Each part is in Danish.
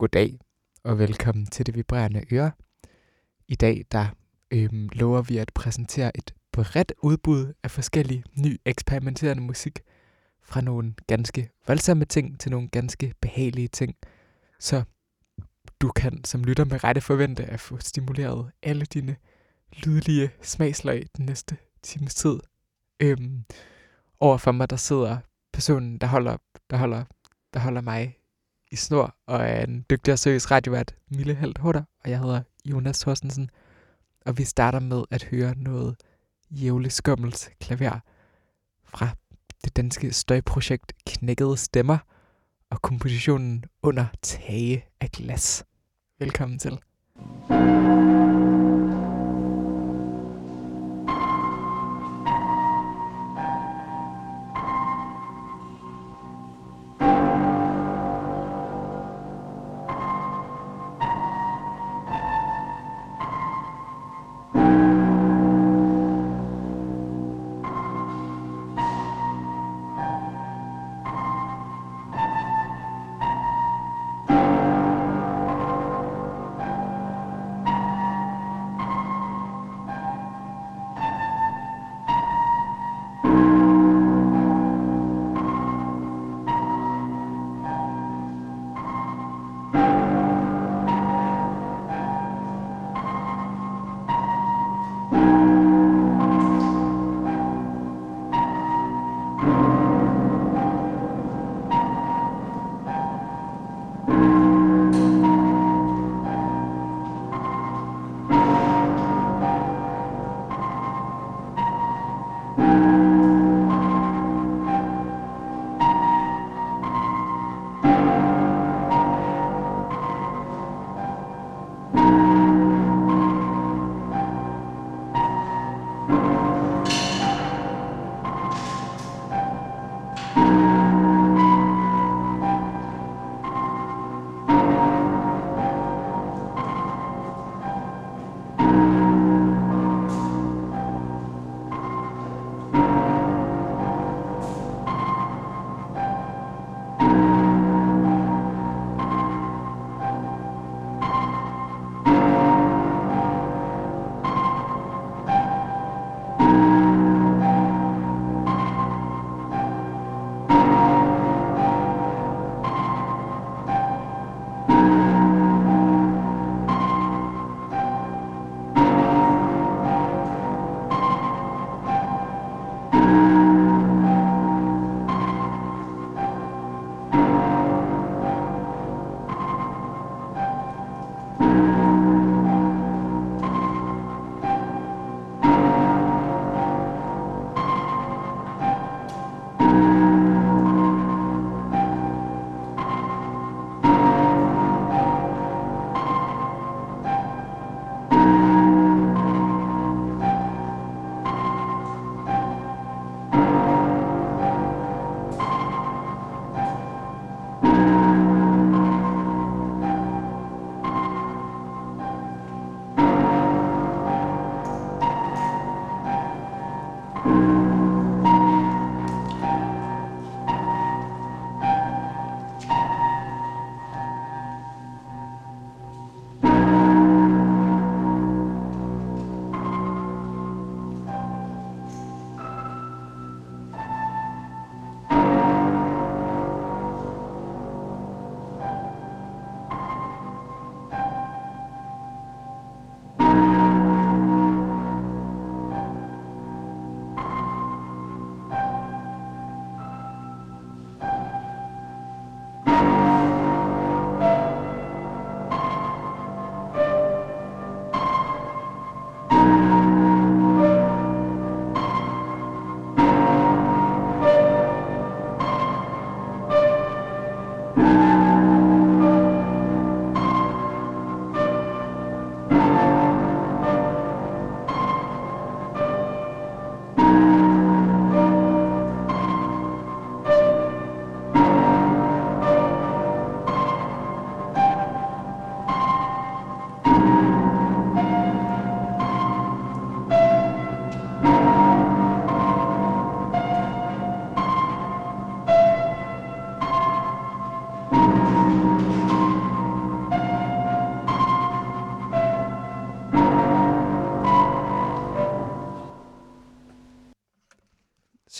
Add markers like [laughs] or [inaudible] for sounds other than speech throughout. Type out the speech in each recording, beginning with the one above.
Goddag og velkommen til det vibrerende øre. I dag der øhm, lover vi at præsentere et bredt udbud af forskellig ny eksperimenterende musik. Fra nogle ganske voldsomme ting til nogle ganske behagelige ting. Så du kan som lytter med rette forvente at få stimuleret alle dine lydlige smagslag den næste times tid. Øhm, overfor mig der sidder personen, der holder, der holder, der holder mig i snor, og er en dygtig og seriøs radiovært, Mille Helt Hutter, og jeg hedder Jonas Thorstensen. Og vi starter med at høre noget jævlig skummelt klaver fra det danske støjprojekt Knækkede Stemmer og kompositionen Under Tage af Glas. Velkommen til.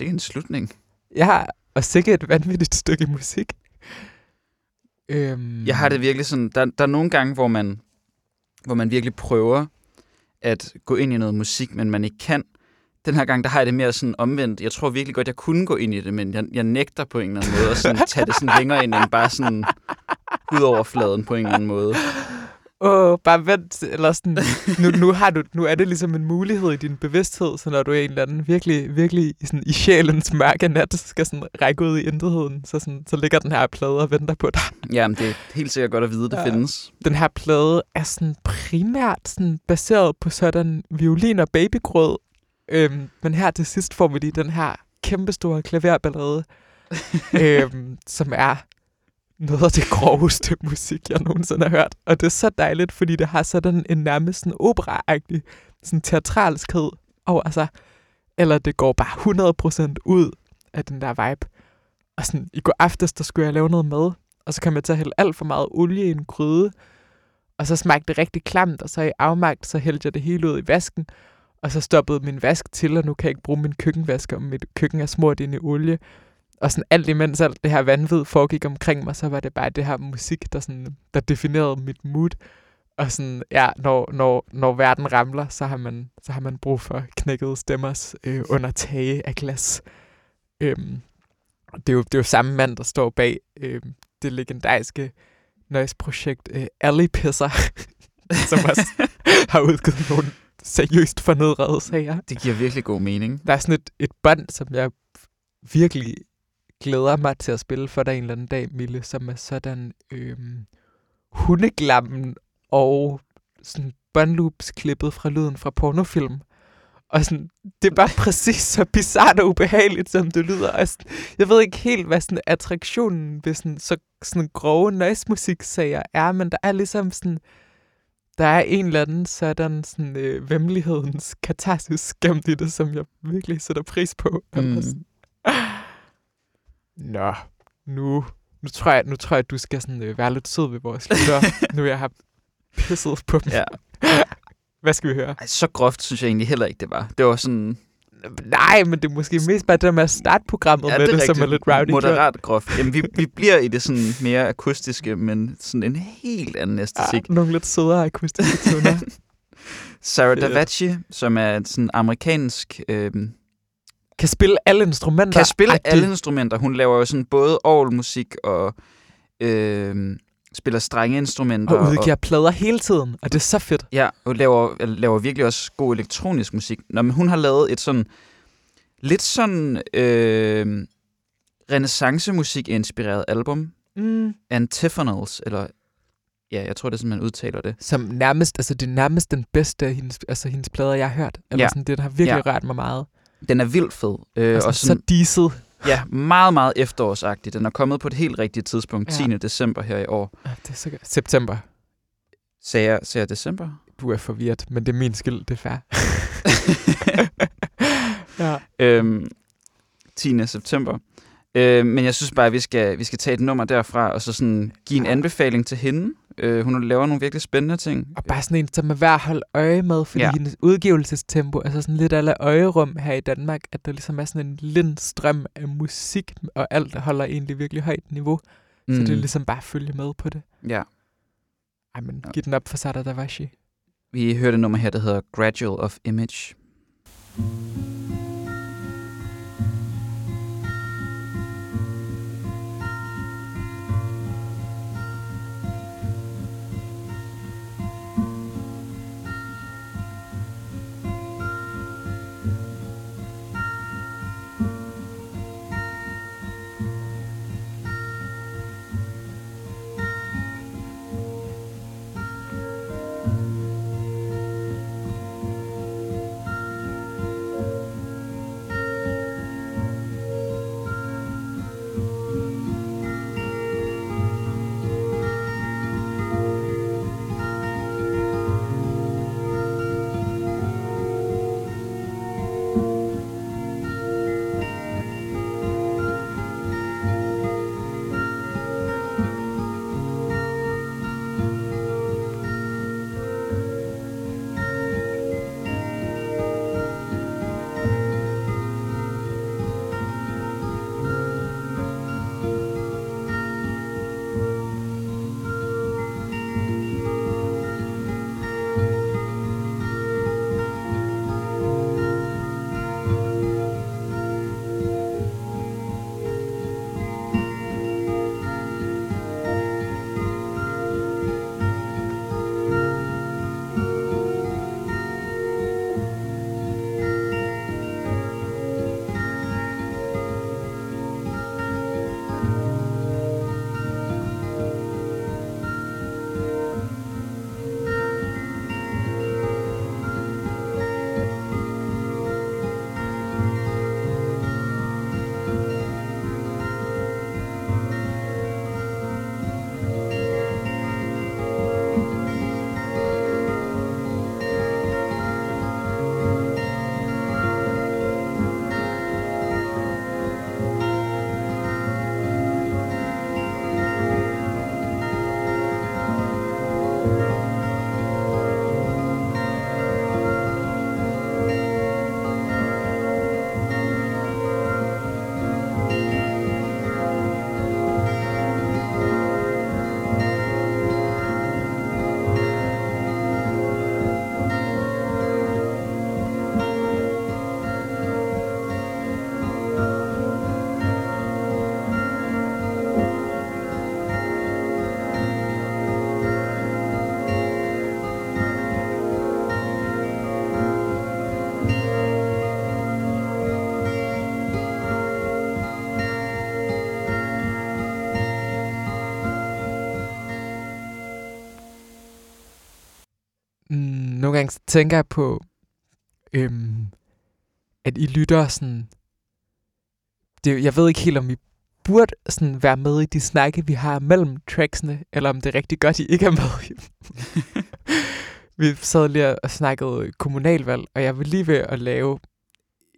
Til en slutning. Ja, og sikkert et vanvittigt stykke musik. Øhm, Jeg har det virkelig sådan, der, der er nogle gange, hvor man, hvor man virkelig prøver at gå ind i noget musik, men man ikke kan. Den her gang, der har jeg det mere sådan omvendt. Jeg tror virkelig godt, jeg kunne gå ind i det, men jeg, jeg nægter på en eller anden måde at sådan, tage det sådan længere ind, end bare sådan ud over fladen på en eller anden måde. Åh, bare vent, eller sådan, nu, nu, har du, nu er det ligesom en mulighed i din bevidsthed, så når du er en eller anden virkelig, virkelig i, sådan, i sjælens mørke nat, skal sådan række ud i intetheden, så, sådan, så ligger den her plade og venter på dig. Jamen, det er helt sikkert godt at vide, at det Ja. ja. findes. Den her plade er sådan primært sådan baseret på sådan violin og babygrød, øhm, men her til sidst får vi lige den her kæmpestore klaverballade, [laughs] øhm, som er noget af det groveste [laughs] musik, jeg nogensinde har hørt. Og det er så dejligt, fordi det har sådan en nærmest sådan opera-agtig sådan teatralskhed over sig. Eller det går bare 100% ud af den der vibe. Og sådan, i går aftes, der skulle jeg lave noget mad, og så kom jeg til at hælde alt for meget olie i en gryde, og så smagte det rigtig klamt, og så i afmagt, så hældte jeg det hele ud i vasken, og så stoppede min vask til, og nu kan jeg ikke bruge min køkkenvask, og mit køkken er smurt ind i olie. Og sådan alt imens alt det her vanvid foregik omkring mig, så var det bare det her musik, der, sådan, der definerede mit mood. Og sådan, ja, når, når, når verden ramler, så har man, så har man brug for knækkede stemmers øh, under tage af glas. Øhm, det, er jo, det er jo samme mand, der står bag øh, det legendariske noise-projekt øh, Alley Pisser, [laughs] som også [laughs] har udgivet nogle seriøst fornedrede sager. Det giver virkelig god mening. Der er sådan et, et bånd, som jeg virkelig glæder mig til at spille for dig en eller anden dag, Mille, som er sådan øhm, hundeglammen og sådan båndloops klippet fra lyden fra pornofilm. Og sådan, det er bare præcis så bizart og ubehageligt, som det lyder. Og sådan, jeg ved ikke helt, hvad sådan attraktionen ved sådan, så sådan grove noise-musik-sager er, men der er ligesom sådan, der er en eller anden sådan, sådan øh, vemmelighedens katarsis i det, som jeg virkelig sætter pris på. Mm. [laughs] Sådan. Nå, nu, nu, tror jeg, nu tror jeg, at du skal sådan, øh, være lidt sød ved vores [laughs] lytter, nu jeg har pisset på dem. Ja. [laughs] Hvad skal vi høre? Ej, så groft synes jeg egentlig heller ikke, det var. Det var sådan... Nej, men det er måske mest bare det der med at starte programmet ja, med det, det som er lidt rowdy. gjort. Moderat groft. Jamen, vi, vi bliver i det sådan mere akustiske, men sådan en helt anden æstetik. Ja, nogle lidt sødere akustiske toner. [laughs] Sarah. Davachi, som er sådan amerikansk... Øh, kan spille alle instrumenter. kan spille Ej, det- alle instrumenter. Hun laver jo sådan både orgelmusik og øh, spiller strengeinstrumenter. Og udgiver plader hele tiden, og det er så fedt. Ja, og laver, laver virkelig også god elektronisk musik. Nå, men hun har lavet et sådan... Lidt sådan... Øh, renaissancemusik-inspireret album. Mm. Antiphonals, eller... Ja, jeg tror, det er sådan, man udtaler det. Som nærmest, altså det er nærmest den bedste af hendes, altså hendes plader, jeg har hørt. Eller Ja. sådan, den har virkelig Ja. rørt mig meget. Den er vildt fed. Øh, Og, og sådan, så diset. ja, meget, meget efterårsagtig. Den er kommet på et helt rigtigt tidspunkt, Ja. 10. december her i år. Ah, Det er så godt. September. Sagde jeg, sagde jeg december? Du er forvirret, men det er min skyld, det er fair. [laughs] ja. øhm, 10. september. Øh, men jeg synes bare, at vi skal, vi skal tage et nummer derfra, og så sådan give en Ja. anbefaling til hende. Øh, hun laver nogle virkelig spændende ting. Og bare sådan en, som er værd at holde øje med, fordi ja. Hendes udgivelsestempo er så sådan lidt af øjerum her i Danmark, at der ligesom er sådan en lindstrøm af musik, og alt holder egentlig virkelig højt niveau. Mm. Så det er ligesom bare at følge med på det. Ja. Ej, men Ja. giv den op for Sada Davashi. Vi hørte et nummer her, der hedder Gradual of Image. Gradual nogle gange så tænker jeg på, øhm, at I lytter sådan... Det, jeg ved ikke helt, om I burde sådan være med i de snakke, vi har mellem tracksene, eller om det er rigtig godt, I ikke er med [laughs] vi sad lige og snakkede kommunalvalg, og jeg vil lige ved at lave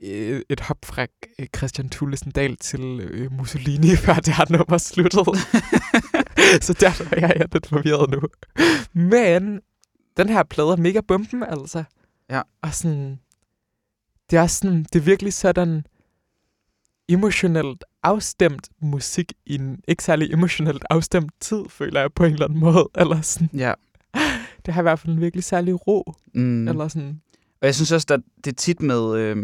øh, et hop fra øh, Christian Thulesen Dahl til øh, Mussolini, [laughs] før det her nummer sluttede. [laughs] så derfor er jeg lidt forvirret nu. Men den her plade er mega bumpen, altså. Ja. Og sådan, det er sådan, det er virkelig sådan emotionelt afstemt musik i en ikke særlig emotionelt afstemt tid, føler jeg på en eller anden måde. [laughs] Eller sådan. Ja. Det har i hvert fald en virkelig særlig ro. Mm. Eller sådan. Og jeg synes også, at det er tit med, øh,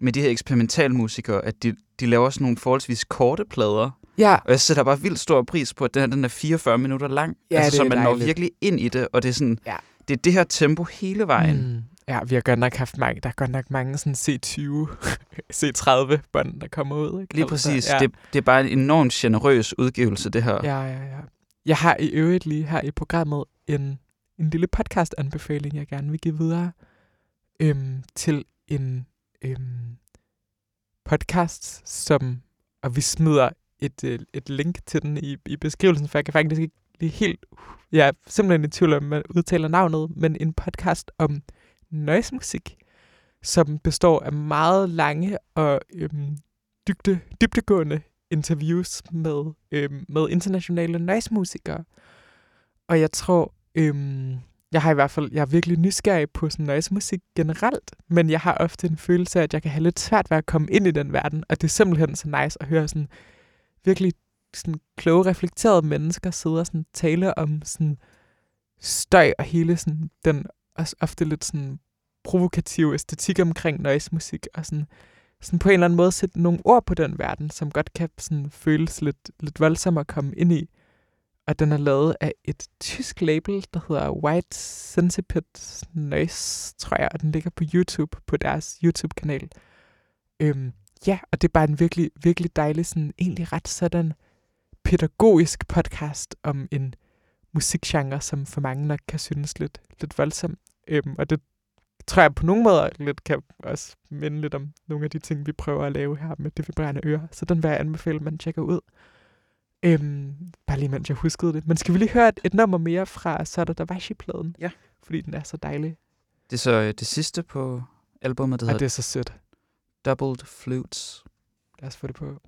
med de her eksperimentalmusikere, at de, de laver sådan nogle forholdsvis korte plader. Ja, Og jeg sætter bare vildt stor pris på, at den, her, den er 44 minutter lang. Ja, altså, så man når dejligt. virkelig ind i det, og det er sådan, Ja. Det er det her tempo hele vejen. Mm. Ja, vi har godt nok haft mange, der er godt nok mange sådan C20, [laughs] C30 bånd, der kommer ud. Ikke? Lige præcis. ja. Det, det er bare en enormt generøs udgivelse, det her. Ja, ja, ja. Jeg har i øvrigt lige her i programmet en, en lille podcast-anbefaling, jeg gerne vil give videre øhm, til en øhm, podcast, som, og vi smider et, øh, et link til den i, i beskrivelsen, for jeg kan faktisk ikke lige helt, jeg er simpelthen i tvivl om, man udtaler navnet, men en podcast om noise-musik, som består af meget lange og øhm, dybde, dybdegående interviews med, øhm, med internationale noise-musikere. Og jeg tror, øhm, jeg har i hvert fald, jeg er virkelig nysgerrig på sådan noise-musik generelt, men jeg har ofte en følelse af, at jeg kan have lidt svært ved at komme ind i den verden, og det er simpelthen så nice at høre sådan virkelig sådan kloge, reflekterede mennesker sidde og sådan tale om sådan støj og hele sådan den også ofte lidt sådan provokative æstetik omkring noise-musik, og sådan, sådan på en eller anden måde sætte nogle ord på den verden, som godt kan sådan føles lidt, lidt voldsom at komme ind i. Og den er lavet af et tysk label, der hedder White Centipede Noise, tror jeg, og den ligger på YouTube, på deres YouTube-kanal. Øhm, ja, og det er bare en virkelig, virkelig dejlig, sådan egentlig ret sådan pædagogisk podcast om en musikgenre, som for mange nok kan synes lidt, lidt voldsom. Øhm, og det tror jeg på nogle måder lidt kan også minde lidt om nogle af de ting, vi prøver at lave her med det vibrerende øre. Så den vil jeg anbefale, at man tjekker ud. Øhm, bare lige mens jeg huskede det. Men skal vi lige høre et, et nummer mere fra Sada Davashi-pladen? Ja. Fordi den er så dejlig. Det er så øh, det sidste på albumet, der Og hedder det er så sødt. Doubled Flutes. Lad os få det på.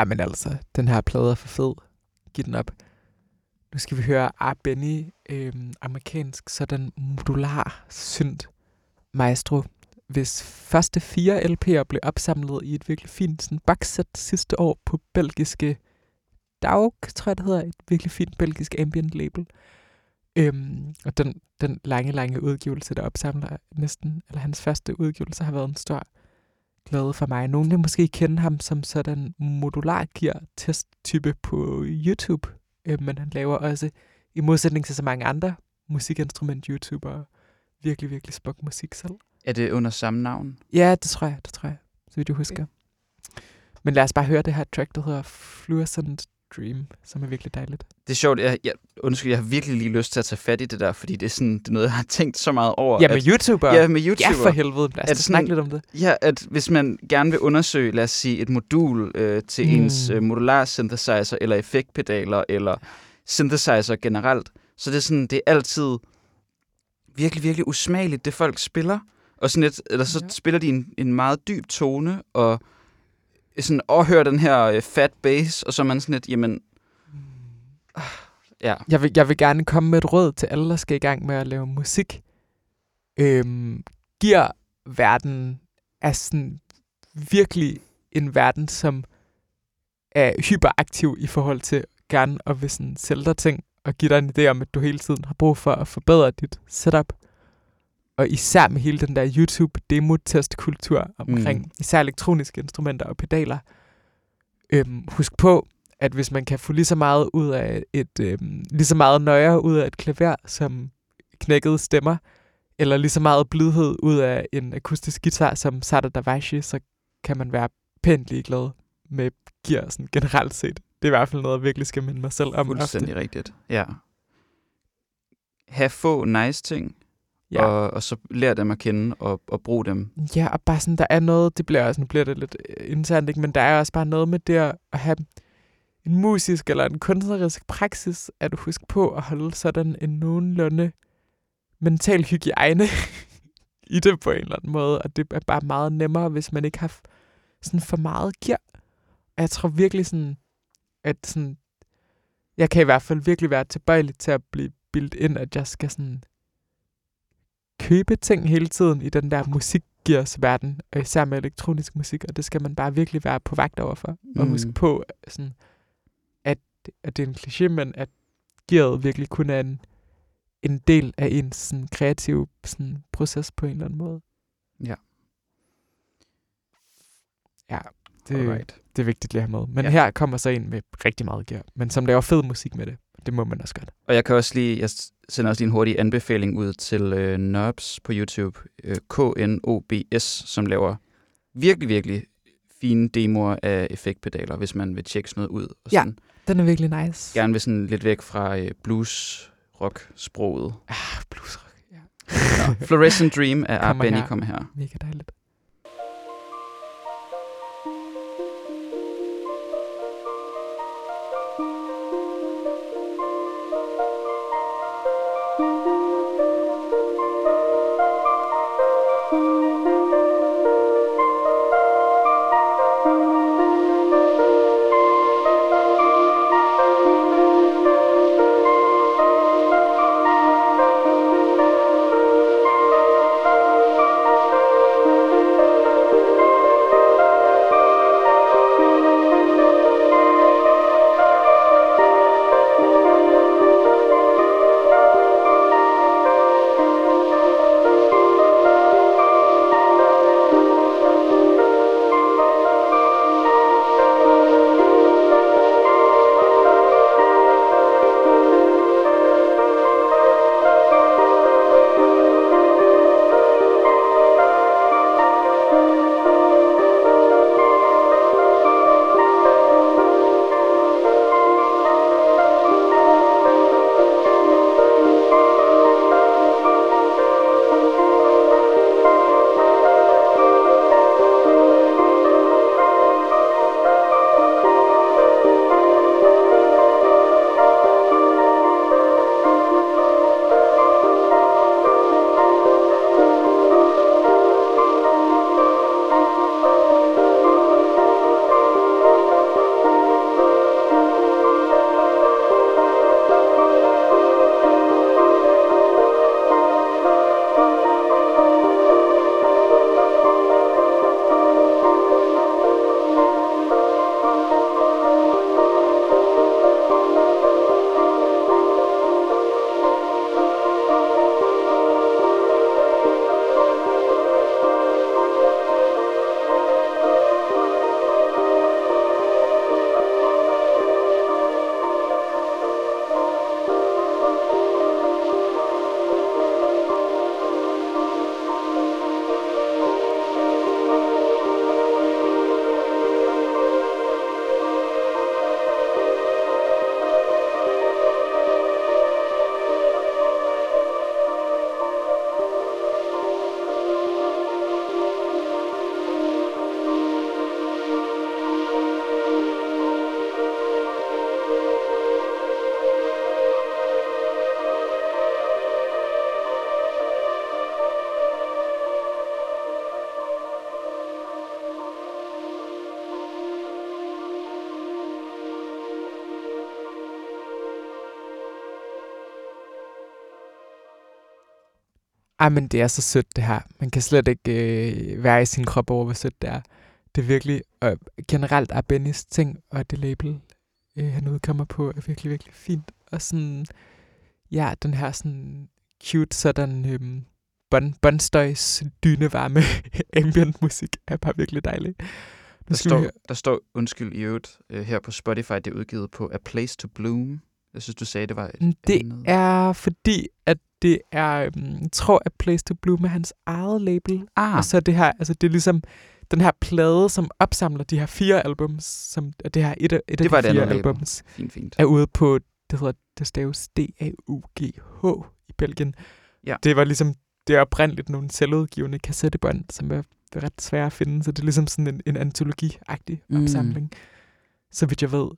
Ej, men altså, den her plade er for fed. Giv den op. Nu skal vi høre A. Benny, øhm, amerikansk sådan modular synt maestro, hvis første fire LP'er blev opsamlet i et virkelig fint sådan, boxset sidste år på belgiske Daug, tror jeg det hedder, et virkelig fint belgisk ambient label. Øhm, og den, den lange, lange udgivelse, der opsamler næsten, eller hans første udgivelse, har været en stor glæde for mig. Nogle vil måske kende ham som sådan modular gear test type på YouTube, øh, men han laver også, i modsætning til så mange andre musikinstrument-YouTubere, virkelig, virkelig smuk musik selv. Er det under samme navn? Ja, det tror jeg, det tror jeg, så vidt jeg husker. Men lad os bare høre det her track, der hedder Fluorescent Dream, som er virkelig dejligt. Det er sjovt, jeg, jeg, undskyld, jeg har virkelig lige lyst til at tage fat i det der, fordi det er, sådan, det er noget, jeg har tænkt så meget over. Ja, med at, YouTuber. Ja, med YouTuber. Ja, for helvede. Lad os det da snakke lidt om det. Ja, at hvis man gerne vil undersøge, lad os sige, et modul øh, til Mm. ens øh, modular synthesizer, eller effektpedaler, eller synthesizer generelt, så det er sådan, det er altid virkelig, virkelig usmageligt, det folk spiller. Og sådan lidt, eller så ja. spiller de en, en meget dyb tone, og sådan hører den her øh, fat bass, og så er man sådan lidt, jamen, Øh, ja. Jeg vil, jeg vil gerne komme med et råd til alle, der skal i gang med at lave musik. Øhm, giver verden er sådan virkelig en verden, som er hyperaktiv i forhold til gerne at vil sådan sælge dig ting og give dig en idé om, at du hele tiden har brug for at forbedre dit setup. Og især med hele den der YouTube-demo-test-kultur omkring mm. især elektroniske instrumenter og pedaler. Øhm, husk på, at hvis man kan få lige så meget ud af et øhm, lige så meget nøje ud af et klaver som knækkede stemmer, eller lige så meget blidhed ud af en akustisk guitar som Sada Davashi, så kan man være pænt ligeglad med gear sådan generelt set. Det er i hvert fald noget, jeg virkelig skal minde mig selv om ofte. Fuldstændig rigtigt, ja. Have få nice ting, Ja. og, og så lære dem at kende og, og bruge dem. Ja, og bare sådan, der er noget, det bliver også, nu bliver det lidt øh, internt, ikke? men der er også bare noget med det at have en musisk eller en kunstnerisk praksis, at huske på at holde sådan en nogenlunde mental hygiejne [laughs] i det på en eller anden måde, og det er bare meget nemmere, hvis man ikke har sådan for meget gear. Og jeg tror virkelig sådan, at sådan, jeg kan i hvert fald virkelig være tilbøjelig til at blive bildt ind, at jeg skal sådan købe ting hele tiden i den der musikgears verden, og især med elektronisk musik, og det skal man bare virkelig være på vagt overfor. Og Mm. huske på, sådan, at, at det er en kliché, men at gearet virkelig kun er en, en del af ens sådan, kreative sådan, proces på en eller anden måde. Ja. Ja, det, Alright. det er vigtigt lige at have med. Men ja. her kommer så en med rigtig meget gear, men som laver fed musik med det. Det må man også godt. Og jeg kan også lige, jeg sender også lige en hurtig anbefaling ud til øh, Nobs på YouTube, øh, KNOBS, som laver virkelig, virkelig fine demoer af effektpedaler, hvis man vil tjekke sådan noget ud. Og Ja. sådan, Den er virkelig nice. Gerne vil sådan lidt væk fra øh, blues rock sproget. Ah, bluesrock. Ja. Nå, Fluorescent Dream af Kommer Benny kommer her. Mega dejligt. Ej, men det er så sødt, det her. Man kan slet ikke øh, være i sin krop over, hvor sødt det er. Det er virkelig, og generelt er Bennys ting, og det label, øh, han udkommer på, er virkelig, virkelig fint. Og sådan, ja, den her sådan cute, sådan øhm, bon, bonstøjs dynevarme [laughs] ambient musik er bare virkelig dejlig. Der står, der står, undskyld i øvrigt, øh, her på Spotify, det er udgivet på A Place to Bloom. Jeg synes, du sagde, det var et Det andet. er fordi, at det er, øhm, jeg tror, at Place to Bloom er hans eget label. Ah. Og så det her, altså det er ligesom den her plade, som opsamler de her fire albums, som det her et af, et det af var de fire label. albums, fint, fint. er ude på, det hedder, det staves D-A-U-G-H i Belgien. Ja. Det var ligesom, det er oprindeligt nogle selvudgivende kassettebånd, som er ret svære at finde, så det er ligesom sådan en, en antologi-agtig Mm. opsamling, så vidt jeg ved.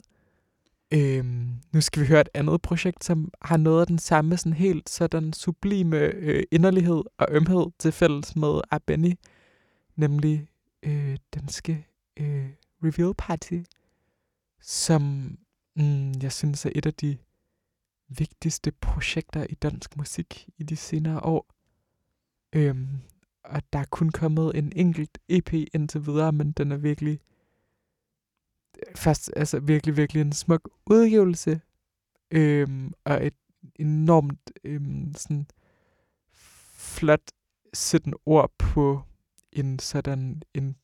Øhm, nu skal vi høre et andet projekt, som har noget af den samme sådan helt sådan sublime øh, inderlighed og ømhed til fælles med Abeni, nemlig øh, danske øh, Reveal Party, som mm, jeg synes er et af de vigtigste projekter i dansk musik i de senere år. Øhm, og der er kun kommet en enkelt EP indtil videre, men den er virkelig først, altså virkelig, virkelig en smuk udgivelse, øhm, og et enormt øhm, sådan flot sætten ord på en sådan en,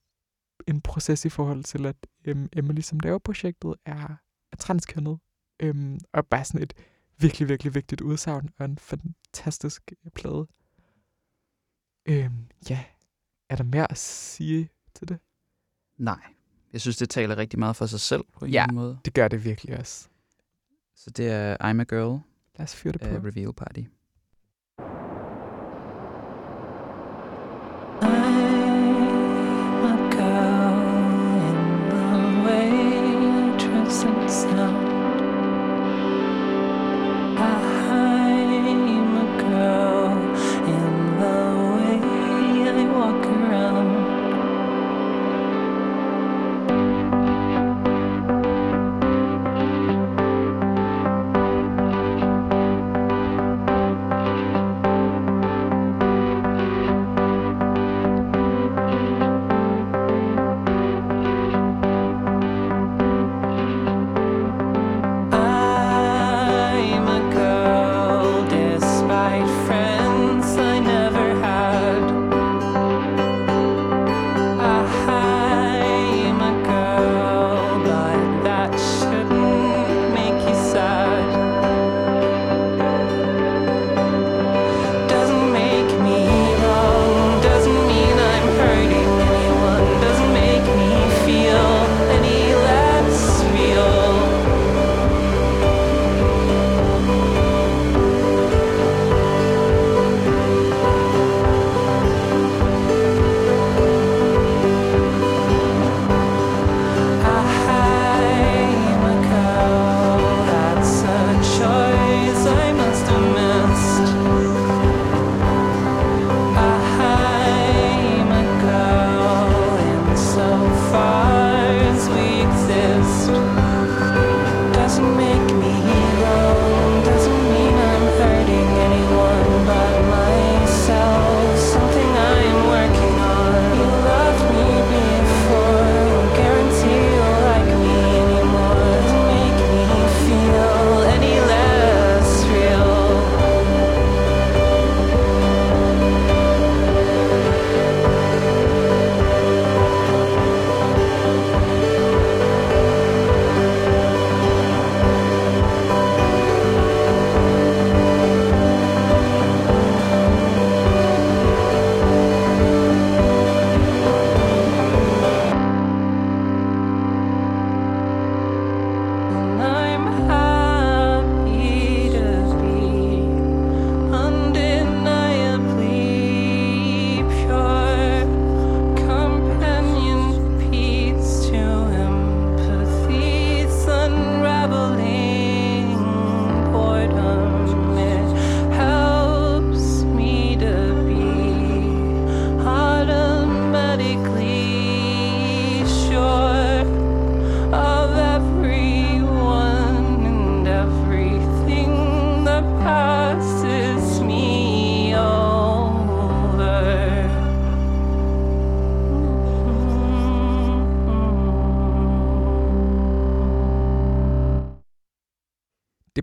en proces i forhold til, at øhm, Emily, som laver projektet, er, er transkønnet, øhm, og bare sådan et virkelig, virkelig vigtigt udsagn, og en fantastisk øh, plade. Øhm, ja, er der mere at sige til det? Nej. Jeg synes, det taler rigtig meget for sig selv på en Ja. eller anden måde. Det gør det virkelig også. Så det er I'm a Girl Lad os fyre det på. af Reveal Party.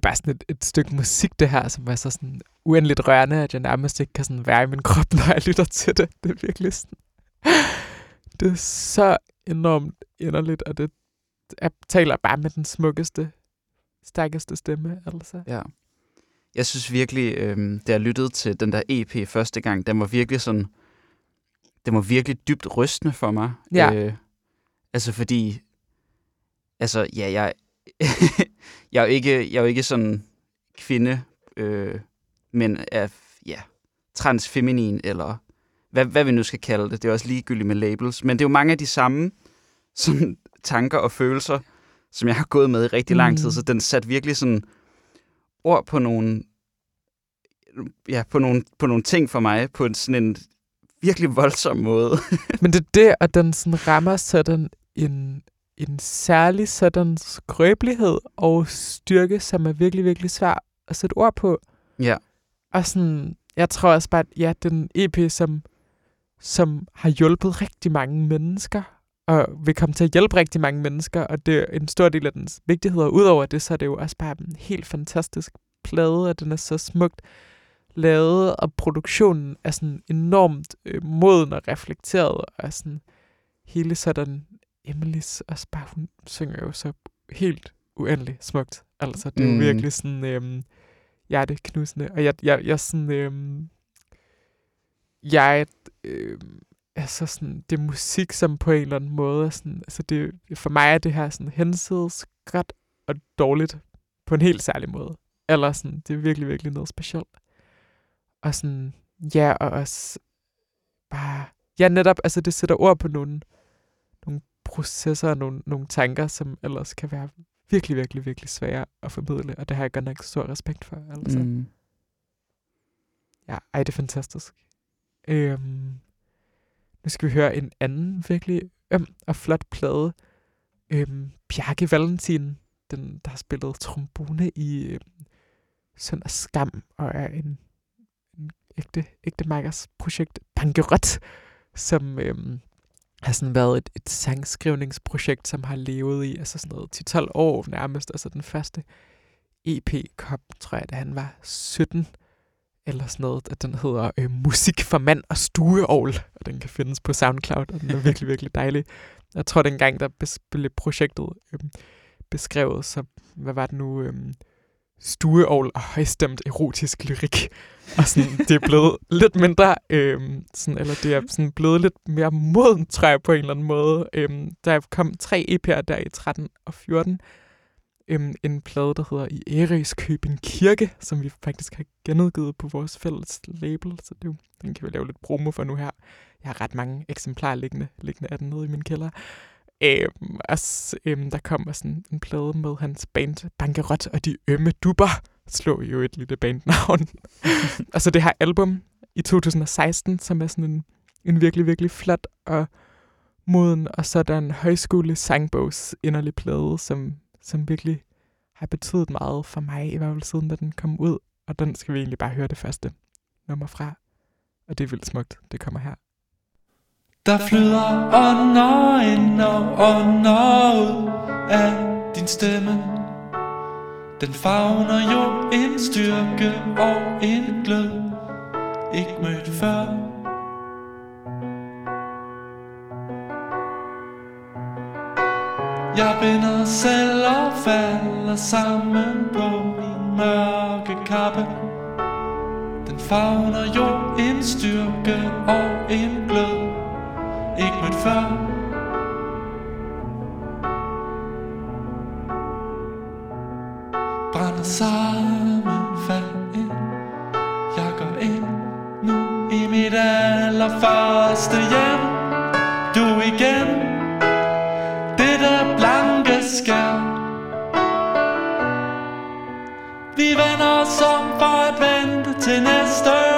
Bare sådan et, et stykke musik, det her, som er så sådan uendeligt rørende, at jeg nærmest ikke kan sådan være i min krop, [laughs] når jeg lytter til det. Det er virkelig sådan... Det er så enormt inderligt, og det jeg taler bare med den smukkeste, stærkeste stemme. Altså. Ja. Jeg synes virkelig, øh, da jeg lyttede til den der EP første gang, den var virkelig sådan, den var virkelig dybt rystende for mig. Ja. Øh, altså fordi, altså ja, jeg, [laughs] jeg er jo ikke, jeg er jo ikke sådan kvinde, øh, men er, ja, transfeminin, eller hvad, hvad vi nu skal kalde det. Det er også ligegyldigt med labels. Men det er jo mange af de samme sådan, tanker og følelser, som jeg har gået med i rigtig lang tid. Mm. Så den satte virkelig sådan ord på nogle, ja, på nogle, på nogle ting for mig, på en sådan en virkelig voldsom måde. [laughs] Men det er det, at den sådan rammer sådan en, en særlig sådan skrøbelighed og styrke, som er virkelig, virkelig svær at sætte ord på. ja. Og sådan, jeg tror også bare, at ja, den EP, som, som har hjulpet rigtig mange mennesker, og vil komme til at hjælpe rigtig mange mennesker, og det er en stor del af dens vigtighed. Og udover det, så er det jo også bare en helt fantastisk plade, og den er så smukt lavet, og produktionen er sådan enormt øh, moden og reflekteret, og sådan hele sådan, Emilys også bare, hun synger jo så helt uendeligt smukt. Altså, det er jo Mm. virkelig sådan øhm, hjerteknusende, og jeg, jeg, jeg sådan, øhm, jeg, øhm, altså sådan, det er musik, som på en eller anden måde er sådan, altså det, for mig er det her sådan hensides godt og dårligt på en helt særlig måde. Eller sådan, det er virkelig, virkelig noget specielt. Og sådan, ja, og også bare, ja netop, altså det sætter ord på nogle, nogle processer og nogle, nogle tanker, som ellers kan være virkelig, virkelig, virkelig svære at formidle, og det har jeg godt nok stor respekt for. Altså. Mm. Ja, ej, det er fantastisk. Øhm, nu skal vi høre en anden virkelig øm og flot plade. Øhm, Bjarke Valentin, den, der har spillet trombone i øhm, Søndag Skam, og er en, en ægte, ægte Markers projekt, Bankerot, som øhm, har sådan været et, et sangskrivningsprojekt, som har levet i altså sådan noget 10-12 år nærmest. Altså den første EP kom, tror jeg, da han var 17 eller sådan noget. at Den hedder øh, Musik for mand og stueovl, og den kan findes på SoundCloud, og den er virkelig, virkelig dejlig. Jeg tror, dengang der blev projektet øh, beskrevet så hvad var det nu, øh, stueovl og højstemt erotisk lyrik. Og sådan, det er blevet [laughs] lidt mindre, øh, sådan, eller det er sådan blevet lidt mere moden, tror jeg, på en eller anden måde. Øh, der kom tre EP'er der i 13 og 14, øhm, en plade, der hedder I Ærøskøbing Kirke, som vi faktisk har genudgivet på vores fælles label, så det, den kan vi lave lidt promo for nu her. Jeg har ret mange eksemplarer liggende, liggende af den nede i min kælder. Øhm, og øhm, der kommer sådan en plade med hans band Bankerot og de ømme dubber. Slå jo et lille bandnavn. [laughs] og så det her album i 2016, som er sådan en, en virkelig, virkelig flot og moden, og så er der en højskole sangbogs inderlig plade, som, som virkelig har betydet meget for mig, i hvert fald siden da den kom ud. Og den skal vi egentlig bare høre det første nummer fra. Og det er vildt smukt. Det kommer her. Der flyder ånder ind og ånder ud af din stemme. Den favner jo en styrke og en glød Ikke mødt før. Jeg binder selv og falder sammen på min mørke kappe. Den favner jo en styrke og en glød ikke mødt før. Brænder sammen, fald ind. Jeg går ind nu i mit allerførste hjem. Du igen. Det der blanke skær. Vi vender os om for at vente til næste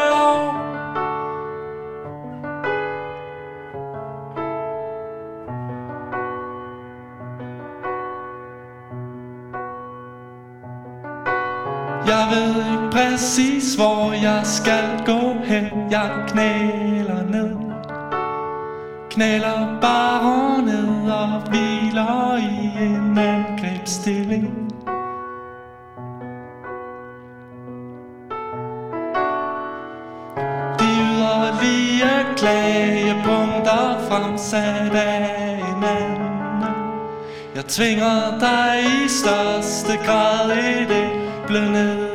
ved ikke præcis hvor jeg skal gå hen. Jeg knæler ned. Knæler bare ned og hviler i en angrebsstilling De yderlige klagepunkter fremsat af en anden. Jeg tvinger dig i største grad i det bløde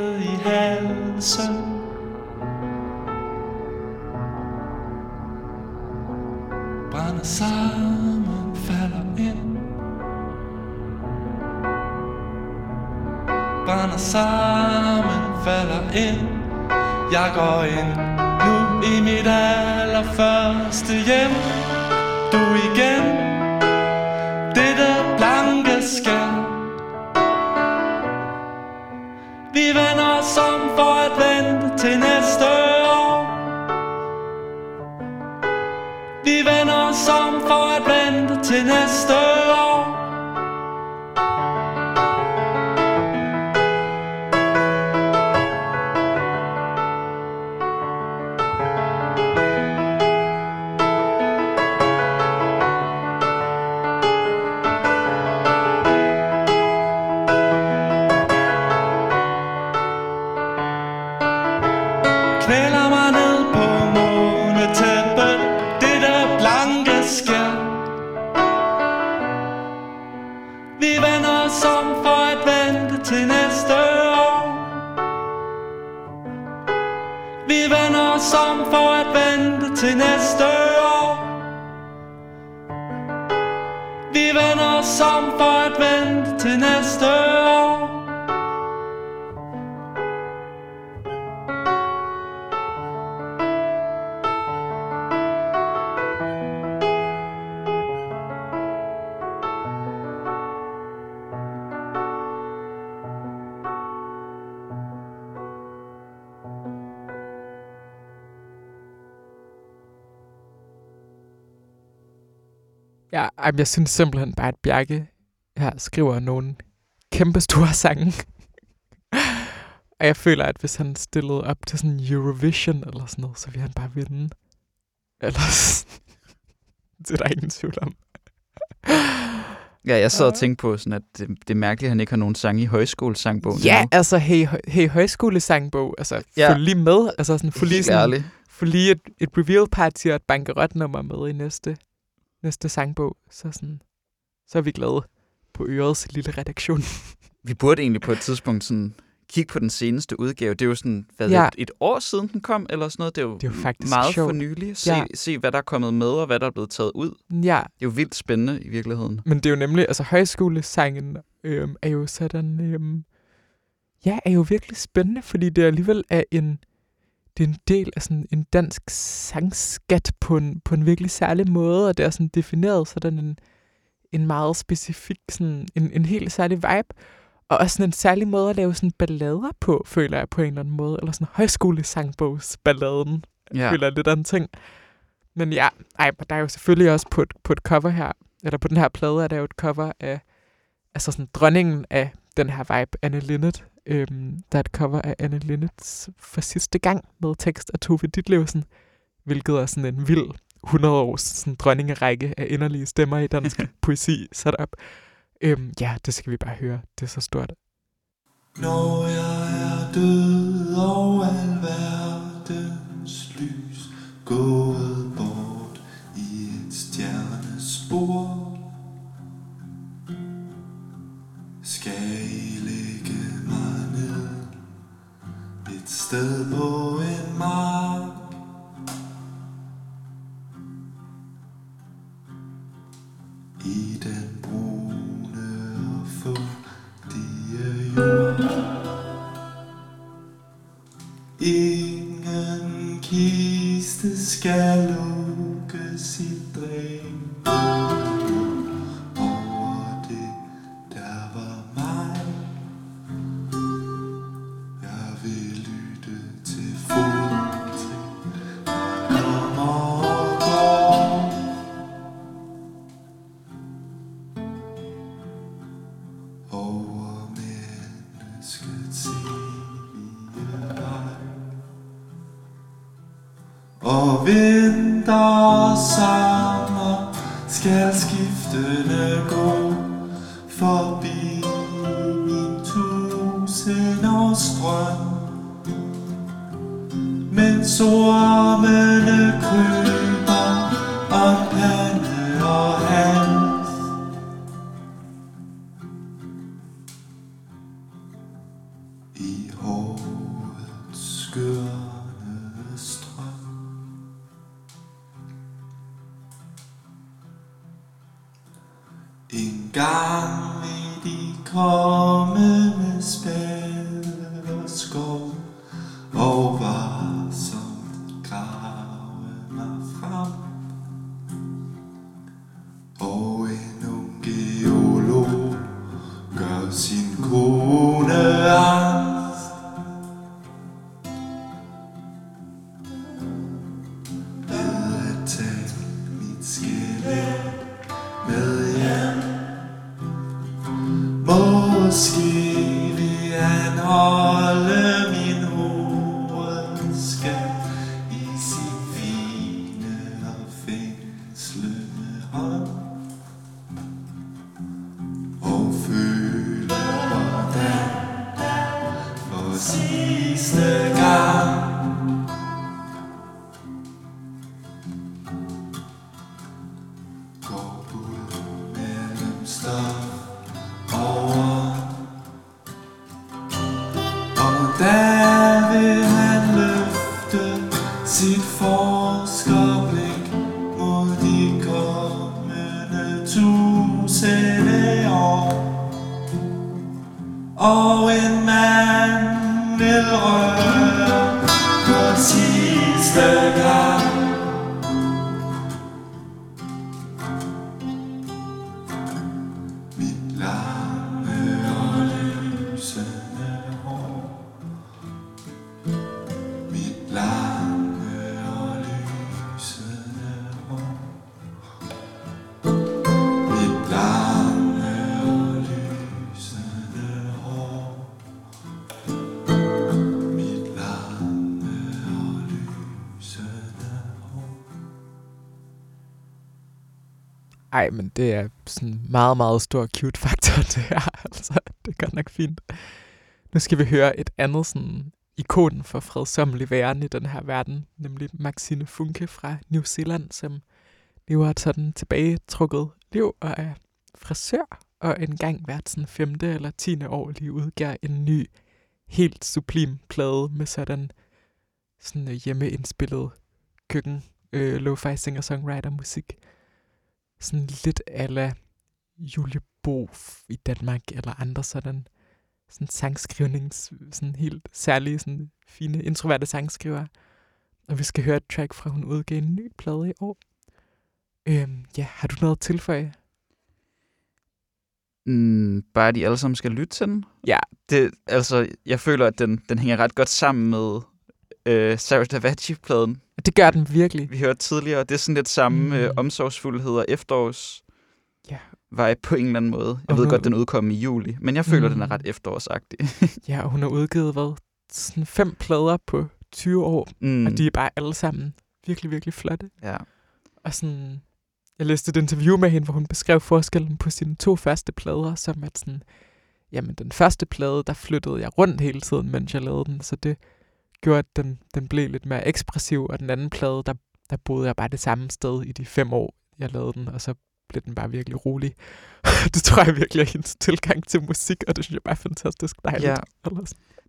ind. Jeg går ind nu i mit allerførste hjem. Du igen. Ja, jeg synes simpelthen bare, at Bjarke her skriver nogle kæmpe store [laughs] sange. og jeg føler, at hvis han stillede op til sådan Eurovision eller sådan noget, så ville han bare vinde. Ellers, [laughs] det er der ingen tvivl om. Ja, jeg sad og tænkte på, sådan, at det, det er mærkeligt, at han ikke har nogen sang i højskolesangbogen Ja, endnu. altså, hey, hey højskolesangbog, altså, Ja. følg lige med, altså sådan, få lige, sådan, få lige et, et reveal party og et bankerotnummer med i næste, næste sangbog, så sådan, så er vi glade på Ørets lille redaktion. [laughs] Vi burde egentlig på et tidspunkt sådan kigge på den seneste udgave. Det er jo sådan, hvad Ja. et, et år siden den kom, eller sådan noget. Det er jo, Det er jo faktisk meget sjovt. for nylig. Se, Ja. se, hvad der er kommet med, og hvad der er blevet taget ud. Det Ja, er jo vildt spændende i virkeligheden. Men det er jo nemlig, altså højskolesangen øhm, er jo sådan, øhm, ja, er jo virkelig spændende, fordi det alligevel er en, det er en del af sådan en dansk sangskat på en, på en virkelig særlig måde, og det er sådan defineret sådan en, en meget specifik, sådan en, en helt særlig vibe, og også sådan en særlig måde at lave sådan ballader på, føler jeg på en eller anden måde, eller sådan højskolesangbogsballaden, Ja. føler jeg lidt af en ting. Men ja, ej, men der er jo selvfølgelig også på et, på et cover her, eller på den her plade er der jo et cover af, altså sådan dronningen af den her vibe, Anne Linnet. Øhm, der er et cover af Anne Linnets for sidste gang med tekst af Tove Ditlevsen, hvilket er sådan en vild 100 års sådan dronningerække af inderlige stemmer i dansk [laughs] poesi sat op. Øhm, ja, det skal vi bare høre. Det er så stort. Når jeg er død og al verdens lys gået sted på en mark. I den brune og fugtige jord. Ingen kiste skal lukkes i dræn. Og en mand vil røre men det er sådan en meget, meget stor cute faktor, [laughs] det her. Altså, det er godt nok fint. Nu skal vi høre et andet sådan ikon for fredsommelig væren i den her verden, nemlig Maxine Funke fra New Zealand, som lever et sådan tilbagetrukket liv og er frisør, og engang hvert sådan femte eller tiende år lige udgiver en ny, helt sublim plade med sådan, sådan hjemmeindspillet køkken, øh, lo-fi singer-songwriter musik sådan lidt ala Julie Bo i Danmark, eller andre sådan, sådan sangskrivnings, sådan helt særlige, sådan fine, introverte sangskriver. Og vi skal høre et track fra, hun udgav en ny plade i år. Øhm, ja, har du noget at tilføje? Mm, bare at de alle sammen skal lytte til den. Ja. Det, altså, jeg føler, at den, den hænger ret godt sammen med øh, Sarah Davachi-pladen, Det gør den virkelig. vi hørte tidligere. Det er sådan lidt samme Mm. mm. øh, omsorgsfuldhed og efterårs Ja. vibe på en eller anden måde. Jeg Og ved nu- godt, den udkom i juli, men jeg føler, mm. den er Mm. ret efterårsagtig. [laughs] Ja, og hun har udgivet, hvad, sådan fem plader på 20 år, mm. og de er bare alle sammen virkelig, virkelig flotte. Ja. Og sådan, jeg læste et interview med hende, hvor hun beskrev forskellen på sine to første plader, som at sådan, jamen den første plade, der flyttede jeg rundt hele tiden, mens jeg lavede den, så det gjorde, at den, den blev lidt mere ekspressiv, og den anden plade, der, der boede jeg bare det samme sted i de fem år, jeg lavede den, og så blev den bare virkelig rolig. [laughs] det tror jeg virkelig er hendes tilgang til musik, og det synes jeg bare er fantastisk dejligt. Ja.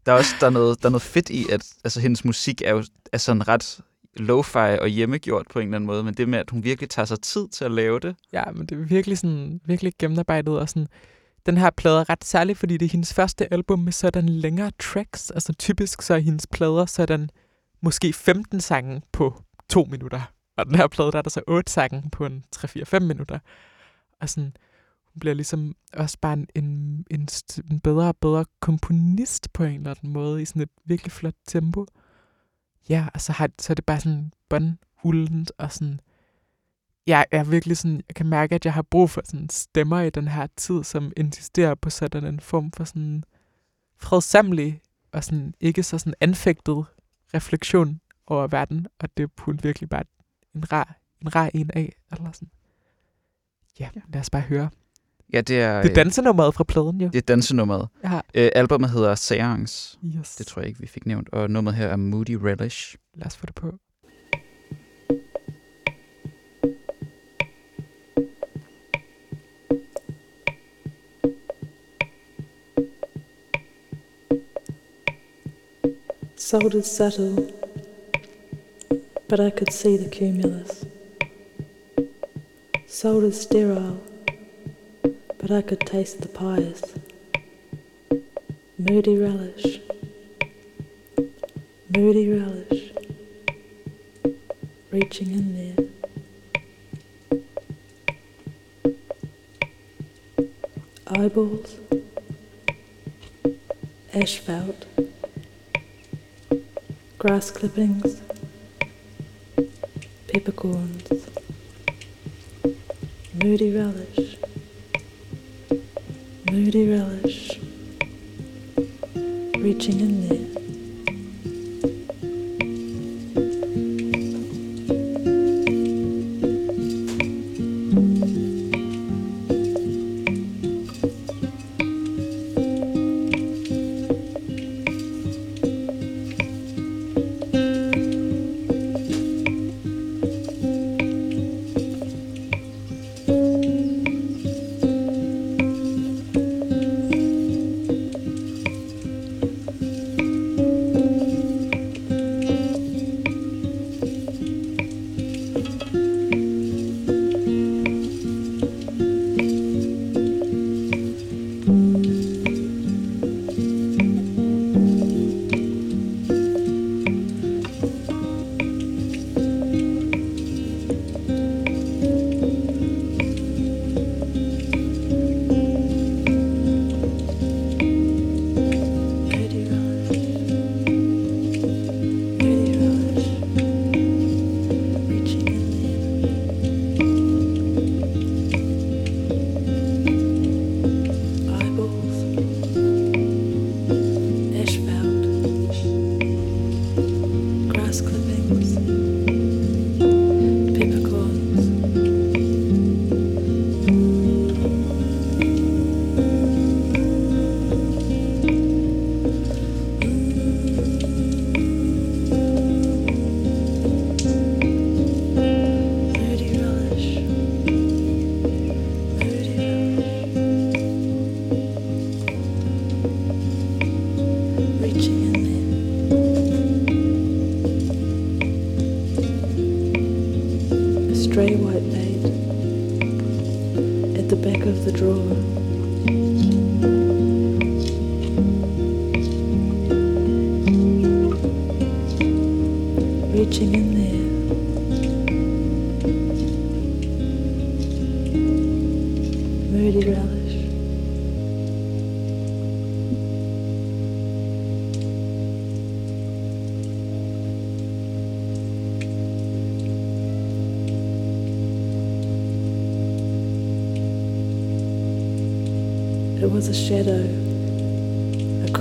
Der er også der er noget, der er noget fedt i, at altså, hendes musik er jo er sådan ret lo-fi og hjemmegjort på en eller anden måde, men det med, at hun virkelig tager sig tid til at lave det. Ja, men det er virkelig sådan, virkelig gennemarbejdet, og sådan, den her plade er ret særlig, fordi det er hendes første album med sådan længere tracks. Altså typisk så er hendes plader sådan måske 15 sange på to minutter. Og den her plade, der er der så otte sange på en 3-4-5 minutter. Og sådan, hun bliver ligesom også bare en, en, en, en bedre og bedre komponist på en eller anden måde, i sådan et virkelig flot tempo. Ja, og så, har, så er det bare sådan båndhullent og sådan, jeg er virkelig sådan, jeg kan mærke, at jeg har brug for sådan stemmer i den her tid, som insisterer på sådan en form for sådan fredsamlig og sådan ikke så sådan anfægtet refleksion over verden, og det er hun virkelig bare en rar, en rar en af, eller sådan. Ja, lad os bare høre. Ja, det er, Det er øh, dansenummeret fra pladen, jo. det er dansenummeret. Ja, Øh, albumet hedder Seance. yes. Det tror jeg ikke, vi fik nævnt. Og nummeret her er Moody Relish. Lad os få det på. Salt is subtle, but I could see the cumulus. Salt is sterile, but I could taste the pious. Moody relish, moody relish, reaching in there. Eyeballs, asphalt, grass clippings, peppercorns, moody relish, moody relish, reaching in there.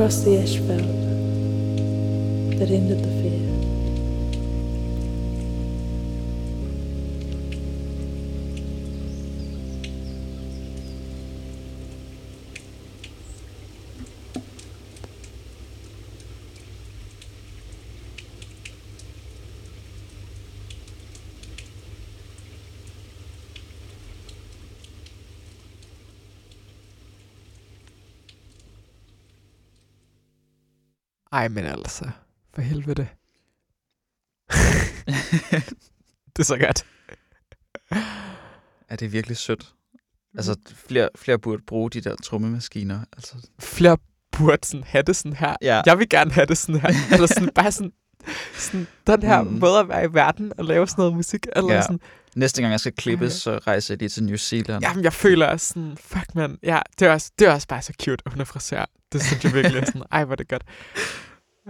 Across the asphalt Ej, men altså. For helvede. [laughs] det er så godt. Ja, det er virkelig sødt. Altså, flere, flere burde bruge de der trommemaskiner. Altså, Flere burde sådan have det sådan her. Ja. Jeg vil gerne have det sådan her. Eller sådan bare sådan, sådan den her Mm. måde at være i verden og lave sådan noget musik. Eller Ja. sådan, næste gang jeg skal klippes, så rejser jeg lige til New Zealand. Jamen, jeg føler også sådan, fuck man, ja, det er også, det er også bare så cute, at hun er frisør. Det synes jeg virkelig er sådan, ej, hvor er det godt.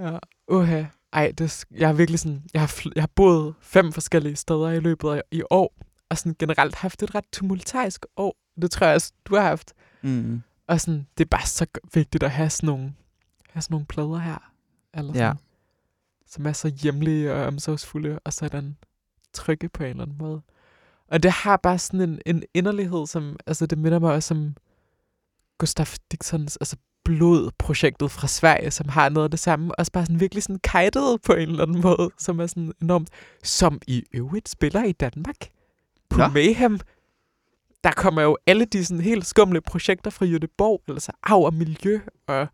Ja, uha. Ej, det, er jeg har virkelig sådan, jeg har, jeg har boet fem forskellige steder i løbet af i år, og sådan generelt haft et ret tumultarisk år. Det tror jeg også, du har haft. Mm. Og sådan, det er bare så vigtigt at have sådan nogle, have sådan nogle plader her. Eller Ja. Som er så hjemlige og omsorgsfulde, og sådan trygge på en eller anden måde. Og det har bare sådan en, en inderlighed, som, altså det minder mig også om Gustav Dixons, altså blodprojektet fra Sverige, som har noget af det samme, også bare sådan virkelig sådan kajtet på en eller anden måde, som er sådan enormt, som i øvrigt spiller i Danmark. På Nå. Nå. Mayhem, der kommer jo alle de sådan helt skumle projekter fra Jødeborg, altså Arv og Miljø og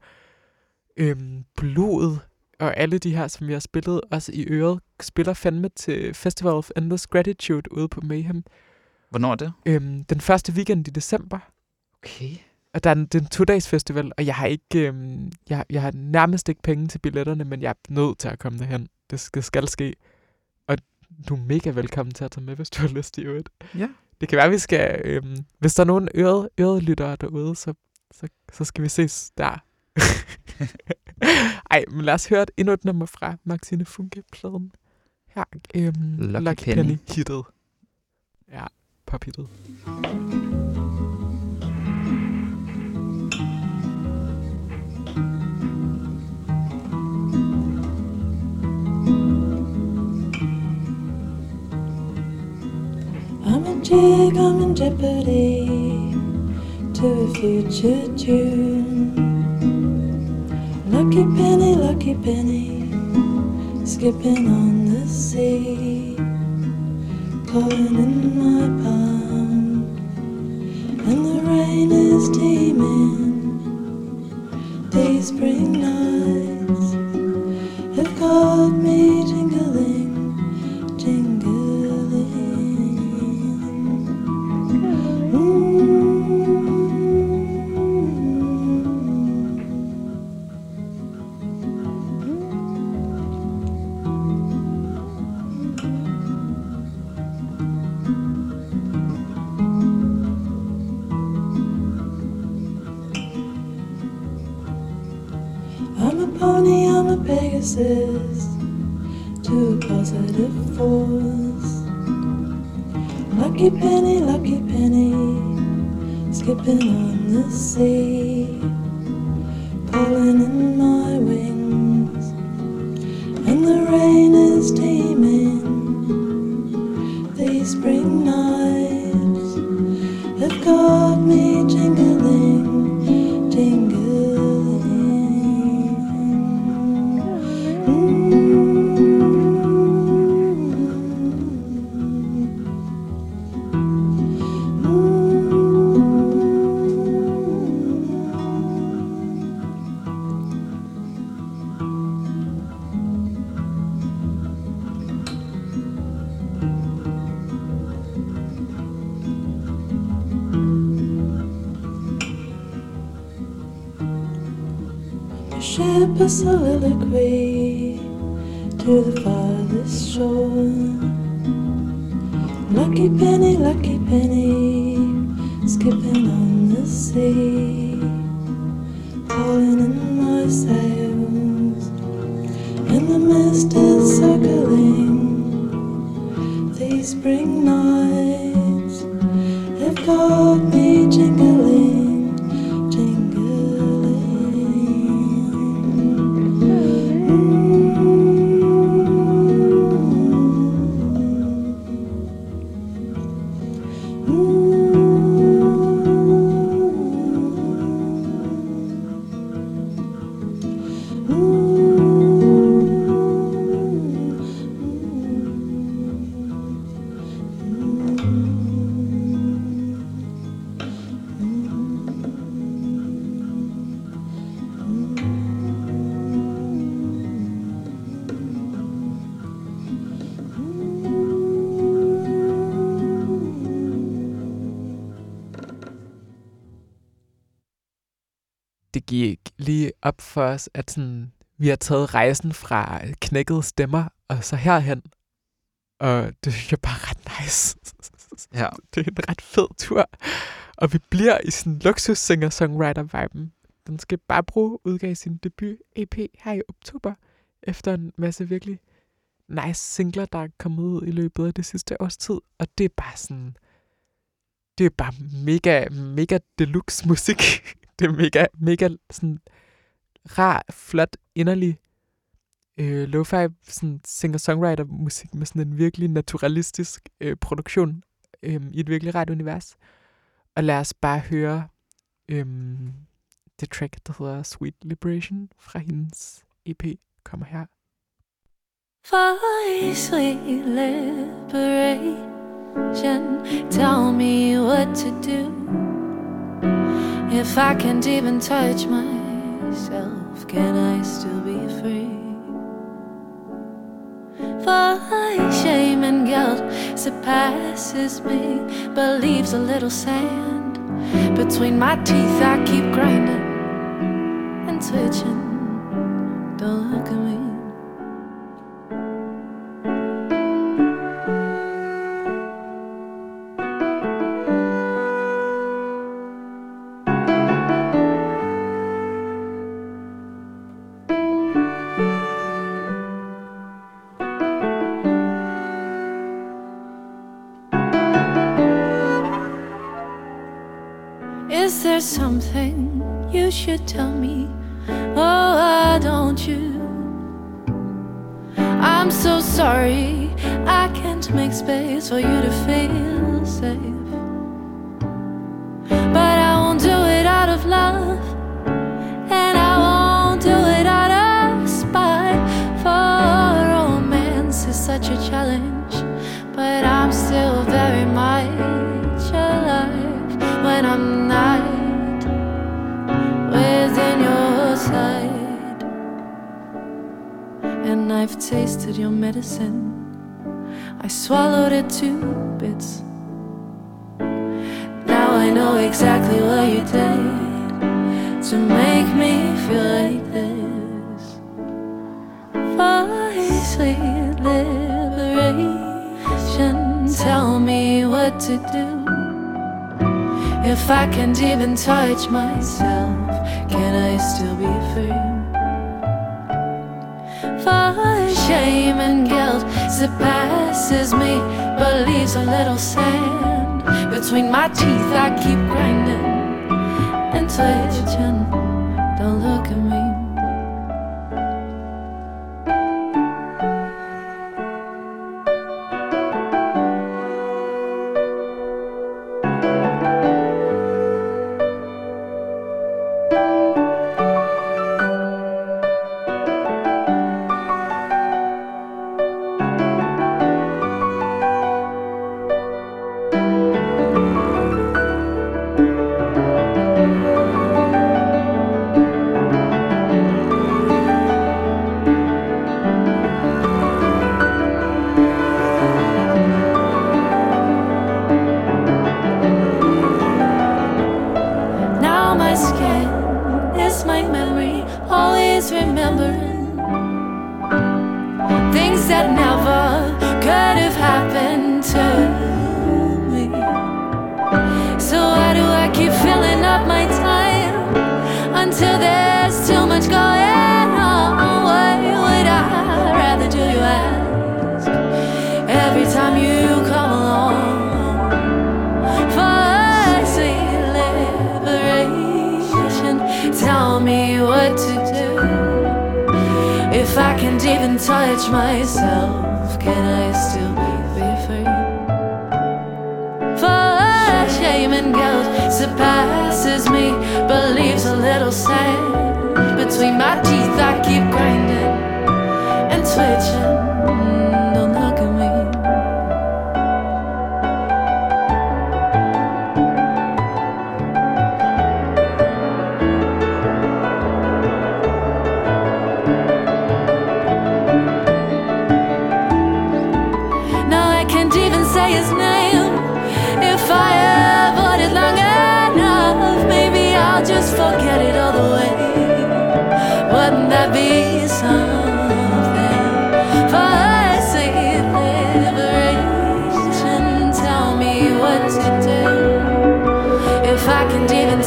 øhm, Blod, og alle de her, som vi har spillet også i øret, spiller fandme til Festival of Endless Gratitude ude på Mayhem. Hvornår er det? Øhm, den første weekend i december. Okay. Og der er en, det er en to-dages festival, og jeg har ikke, øhm, jeg, jeg har nærmest ikke penge til billetterne, men jeg er nødt til at komme derhen. Det skal, skal ske. Og du er mega velkommen til at tage med, hvis du har lyst i øvrigt. Ja. Det kan være, vi skal, øhm, hvis der er nogen øret, øret lyttere derude, så, så, så skal vi ses der. [laughs] [laughs] Ej, men lad os høre et, endnu et nummer fra Maxine Funke-pladen. Her, øhm, Lucky Lucky Penny. Penny hittet. Ja, pophittet. I'm a jig, I'm in jeopardy to a future tune. Lucky penny, lucky penny, skipping on the sea, calling in my palm, and the rain is teeming. These spring nights op for os, at sådan, vi har taget rejsen fra knækkede stemmer og så herhen. Og det synes jeg bare er ret nice. Ja. [laughs] Det er en ret fed tur. Og vi bliver i sådan luksus singer-songwriter-viben. Den skal bare bruge udgav sin debut EP her i oktober, efter en masse virkelig nice singler, der er kommet ud i løbet af det sidste års tid. Og det er bare sådan, det er bare mega, mega deluxe musik. [laughs] det er mega, mega sådan rar, flot, inderlig øh, lo-fi sådan singer-songwriter musik med sådan en virkelig naturalistisk øh, produktion øh, i et virkelig rart univers. Og lad os bare høre øh, det track, der hedder Sweet Liberation fra hendes EP, kommer her. For sweet liberation, tell me what to do. If I can't even touch my myself, can I still be free? For shame and guilt surpasses me, but leaves a little sand between my teeth. I keep grinding and twitching. Don't look at me. You should tell me? Oh, why don't you? I'm so sorry, I can't make space for you to feel safe. But I won't do it out of love, I've tasted your medicine. I swallowed it to bits. Now I know exactly what you did to make me feel like this. For sweet liberation, tell me what to do. If I can't even touch myself, can I still be free? For shame and guilt surpasses me, but leaves a little sand between my teeth. I keep grinding and twitching. Tell me what to do. If I can't even touch myself, can I still be free? For shame and guilt surpasses me, but leaves a little sand between my teeth.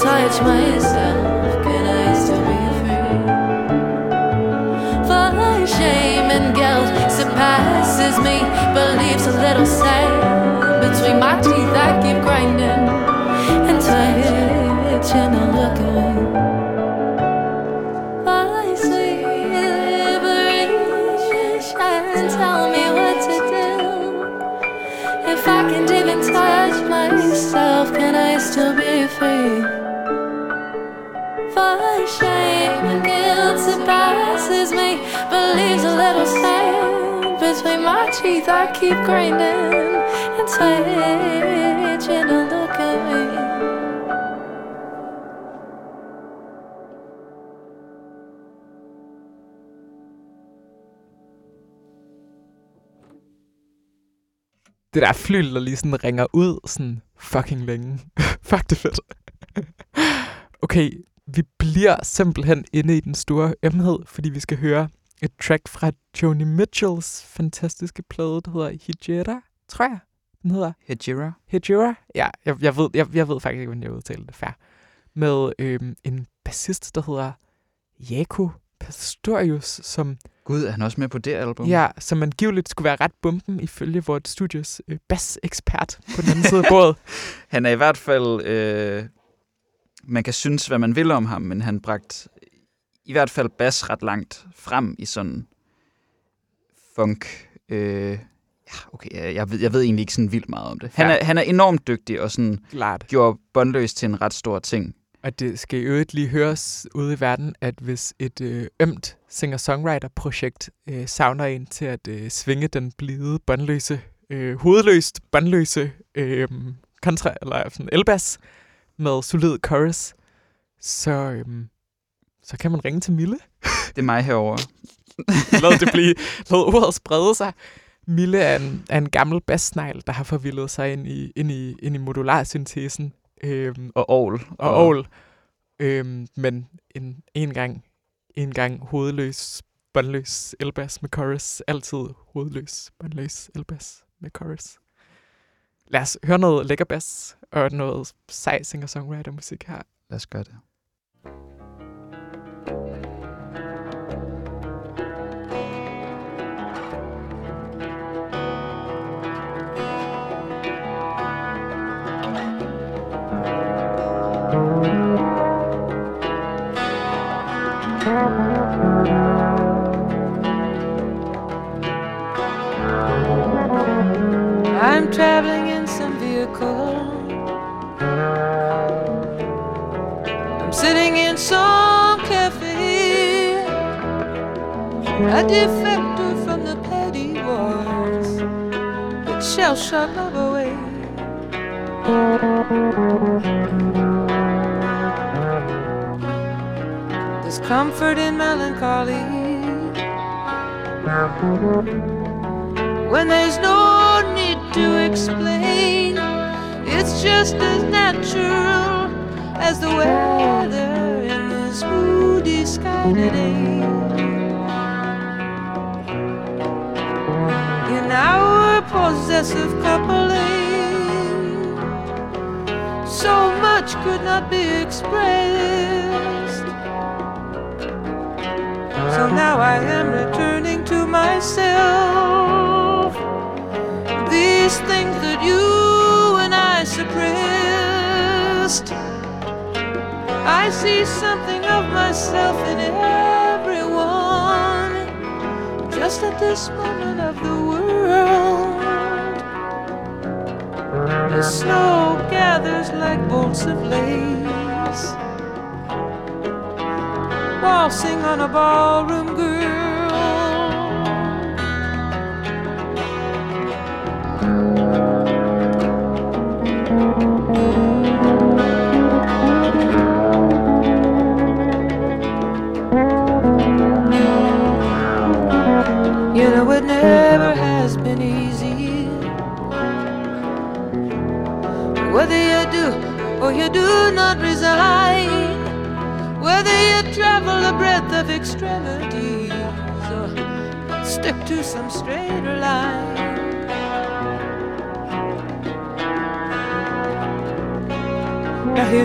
Touch myself, can I still be free? For shame and guilt surpasses me, but leaves a little sand between my teeth. I keep grinding sand my teeth. I keep grinding and touching Don't look at me. det der flyl, der lige sådan ringer ud sådan fucking længe. [laughs] Fuck, det fedt. okay, vi bliver simpelthen inde i den store ømhed, fordi vi skal høre et track fra Joni Mitchells fantastiske plade, der hedder Hijira, tror jeg, den hedder. Hejira. Hijira? Ja, jeg, jeg, ved, jeg, jeg ved faktisk ikke, hvordan jeg udtaler det færd. Med øhm, en bassist, der hedder Jaco Pastorius, som, Gud, er han også med på det album? ja, som angiveligt skulle være ret bomben ifølge vores studios øh, bass-ekspert på den anden side af bordet. [laughs] Han er i hvert fald... Øh, man kan synes, hvad man vil om ham, men han bragt i hvert fald bas ret langt frem i sådan funk... Øh, ja, okay, jeg, ved, jeg ved egentlig ikke sådan vildt meget om det. Han Ja. er, han er enormt dygtig og sådan Klart. gjorde båndløs til en ret stor ting. Og det skal i øvrigt lige høres ude i verden, at hvis et øh, ømt singer-songwriter-projekt øh, savner en til at øh, svinge den blide, båndløse, øh, hovedløst båndløse øh, kontra, eller sådan elbass med solid chorus, så, øh, så kan man ringe til Mille. Det er mig herover. [laughs] Lad det blive, lad ordet sprede sig. Mille er en, er en gammel bassnegl, der har forvildet sig ind i, ind i, ind i modularsyntesen. Øhm, Og Aarhus. og Aarhus. Øhm, men en, en gang, en gang hovedløs, båndløs elbass med chorus. Altid hovedløs, båndløs elbass med chorus. Lad os høre noget lækker bass og noget sej singer-songwriter musik her. Lad os gøre det. Traveling in some vehicle. I'm sitting in some cafe. A defector from the petty wars that shall shut love away. There's comfort in melancholy when there's no to explain. It's just as natural as the weather in this moody sky today. In our possessive coupling, so much could not be expressed. So now I am returning to myself. Things that you and I suppressed. I see something of myself in everyone. Just at this moment of the world, the snow gathers like bolts of lace waltzing on a ballroom girl.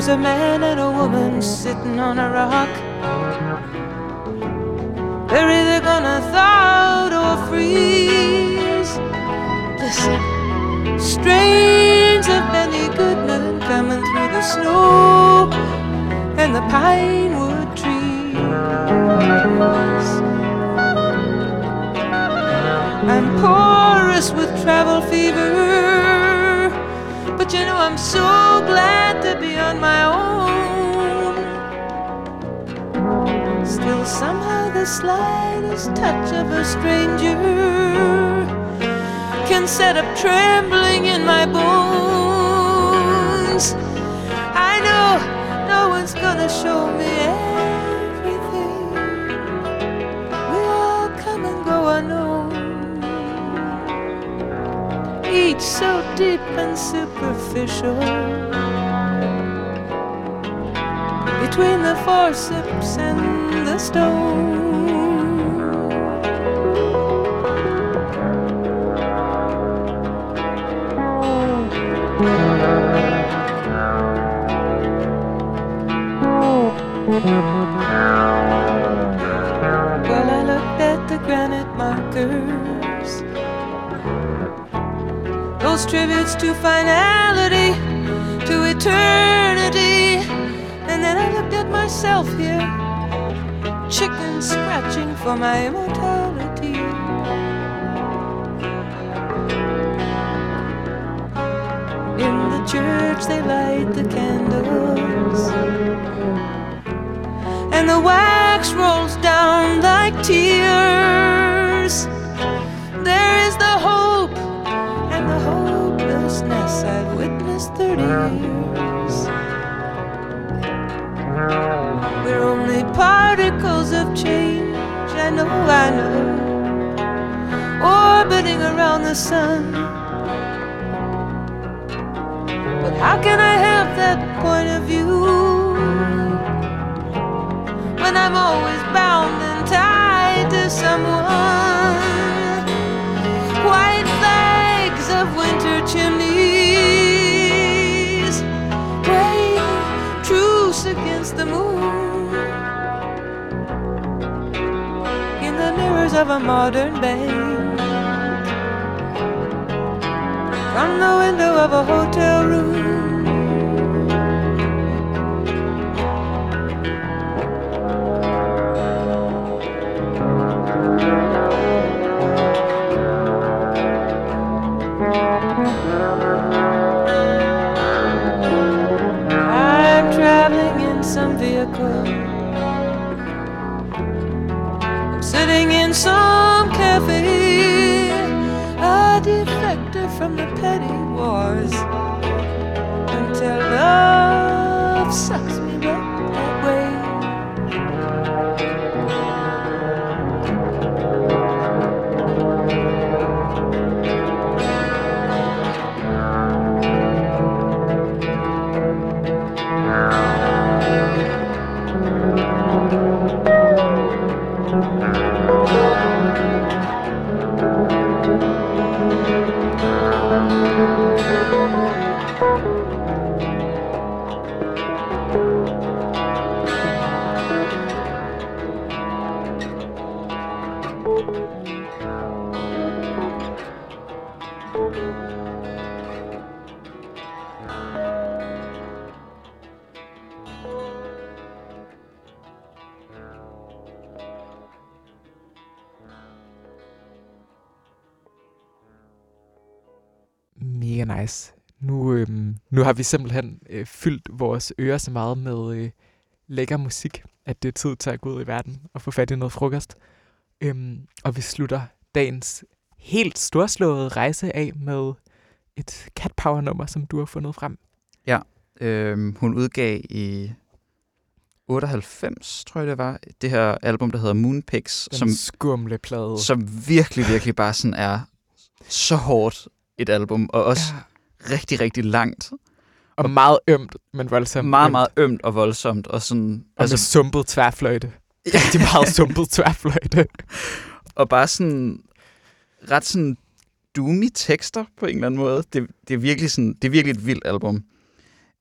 Now here's a man and a woman sitting on a rock. They're either gonna thaw or freeze. Listen, strains of Benny Goodman coming through the snow and the pine wood trees. I'm porous with travel fever, but you know I'm so glad to be on my own. Still, somehow, the slightest touch of a stranger can set up trembling in my bones. I know no one's gonna show me everything. We all come and go unknown. Each so deep and superficial. Between the forceps and the stone. To finality, to eternity. And then I looked at myself here, chicken scratching for my immortality. In the church, they light the candles and the wax rolls down like tears. 30s. We're only particles of change, I know, I know, orbiting around the sun. But how can I have that point of view when I'm always? Of a modern bank, from the window of a hotel room. Har vi simpelthen øh, fyldt vores ører så meget med øh, lækker musik, at det er tid til at gå ud i verden og få fat i noget frokost. Øhm, og vi slutter dagens helt storslåede rejse af med et cat power nummer, som du har fundet frem. Øhm, hun udgav i 98, tror jeg det var, det her album, der hedder Moonpix, Den som, skumle plade. som virkelig, virkelig bare sådan er så hårdt et album, og også ja. rigtig, rigtig langt. Og meget ømt, men voldsomt Meget, ømt. meget ømt og voldsomt, og sådan, Og altså, med sumpet tværfløjte. Rigtig meget [laughs] sumpet tværfløjte. og bare sådan ret sådan doomy tekster på en eller anden måde. Det, det, er, virkelig sådan, det er virkelig et vildt album.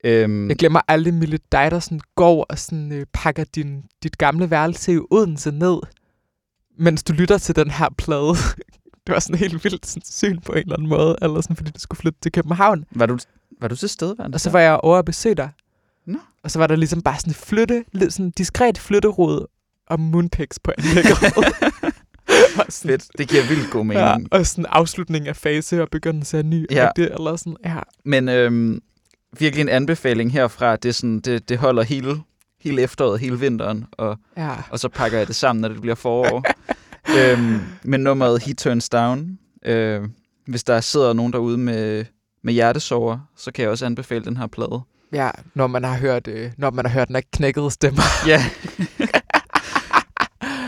Øhm, Jeg glemmer aldrig Mille dig, der sådan går og sådan, øh, pakker din, dit gamle værelse i Odense ned, mens du lytter til den her plade. [laughs] det var sådan helt vildt sådan, syn på en eller anden måde, eller sådan, fordi du skulle flytte til København. var, du, var du til stede? Og så var jeg over at besøge dig. Nå. Og så var der ligesom bare sådan en flytte, lidt sådan diskret flytterod og moonpix på anlægget. [laughs] Sådan- Fedt. Det giver vildt god mening. Ja, og sådan afslutning af fase og begyndelse af ny. Ja. Det, eller sådan, ja. Men øhm, virkelig en anbefaling herfra. Det, er sådan, det, det holder hele, hele efteråret, hele vinteren, og, ja. og så pakker jeg det sammen, når det bliver forår. [laughs] øhm, men nummeret He Turns Down. Øh, hvis der sidder nogen derude med, med hjertesover, så kan jeg også anbefale den her plade. Ja, når man har hørt, øh, når man har hørt den knækkede stemmer. [laughs] Ja.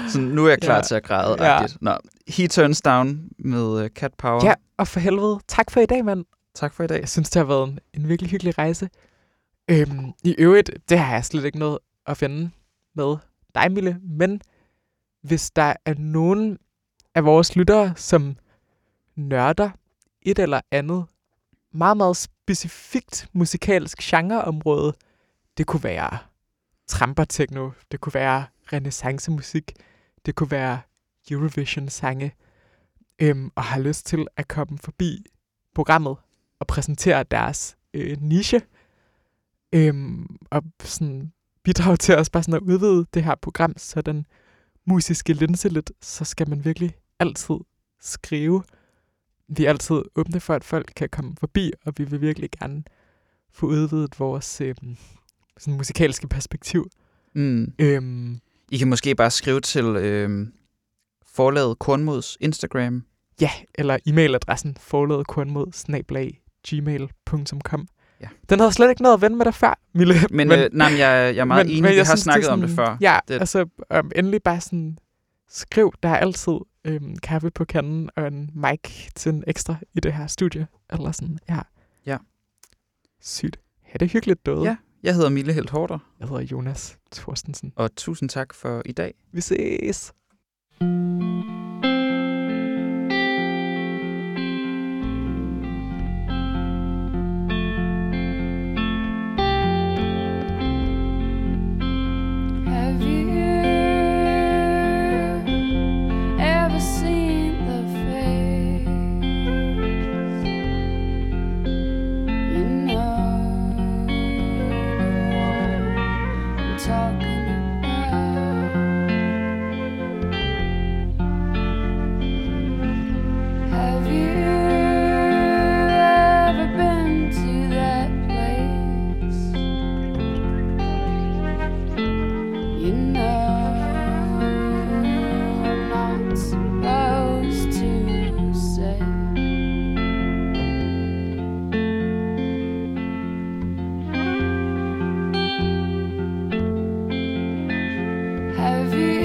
sådan, nu er jeg klar Ja. til at græde. Ja. Ja. Nå, He Turns Down med uh, Cat Power. Ja, og for helvede, tak for i dag, mand. Tak for i dag. Jeg synes, det har været en, en virkelig hyggelig rejse. Øhm, I øvrigt, det har jeg slet ikke noget at finde med dig, Mille, men hvis der er nogen af vores lyttere, som nørder et eller andet meget, meget specifikt musikalsk genreområde, det kunne være trampertekno, det kunne være renaissancemusik, det kunne være Eurovision-sange, øhm, og har lyst til at komme forbi programmet og præsentere deres øh, niche, øhm, og sådan bidrage til os bare sådan at udvide det her program, så den musiske linse lidt, så skal man virkelig altid skrive. Vi er altid åbne for, at folk kan komme forbi, og vi vil virkelig gerne få udvidet vores øh, sådan musikalske perspektiv. Mm. Øhm, I kan måske bare skrive til øh, forlaget Kornmods Instagram. ja, eller e-mailadressen forladetkornmod-gmail.com Ja. Den havde slet ikke noget at vende med dig før, Mille. Men, men øh, nej, men jeg, jeg er meget men, enig. Vi har synes, snakket det er om det sådan- før. Ja, det... altså um, endelig bare sådan, skriv, der er altid øhm, kaffe på kanden og en mic til en ekstra i det her studie. Eller sådan, ja. Ja. Sygt. Ja, det er hyggeligt døde. Ja. Jeg hedder Mille Helt Hårder, Jeg hedder Jonas Thorstensen. og tusind tak for i dag. Vi ses. Have you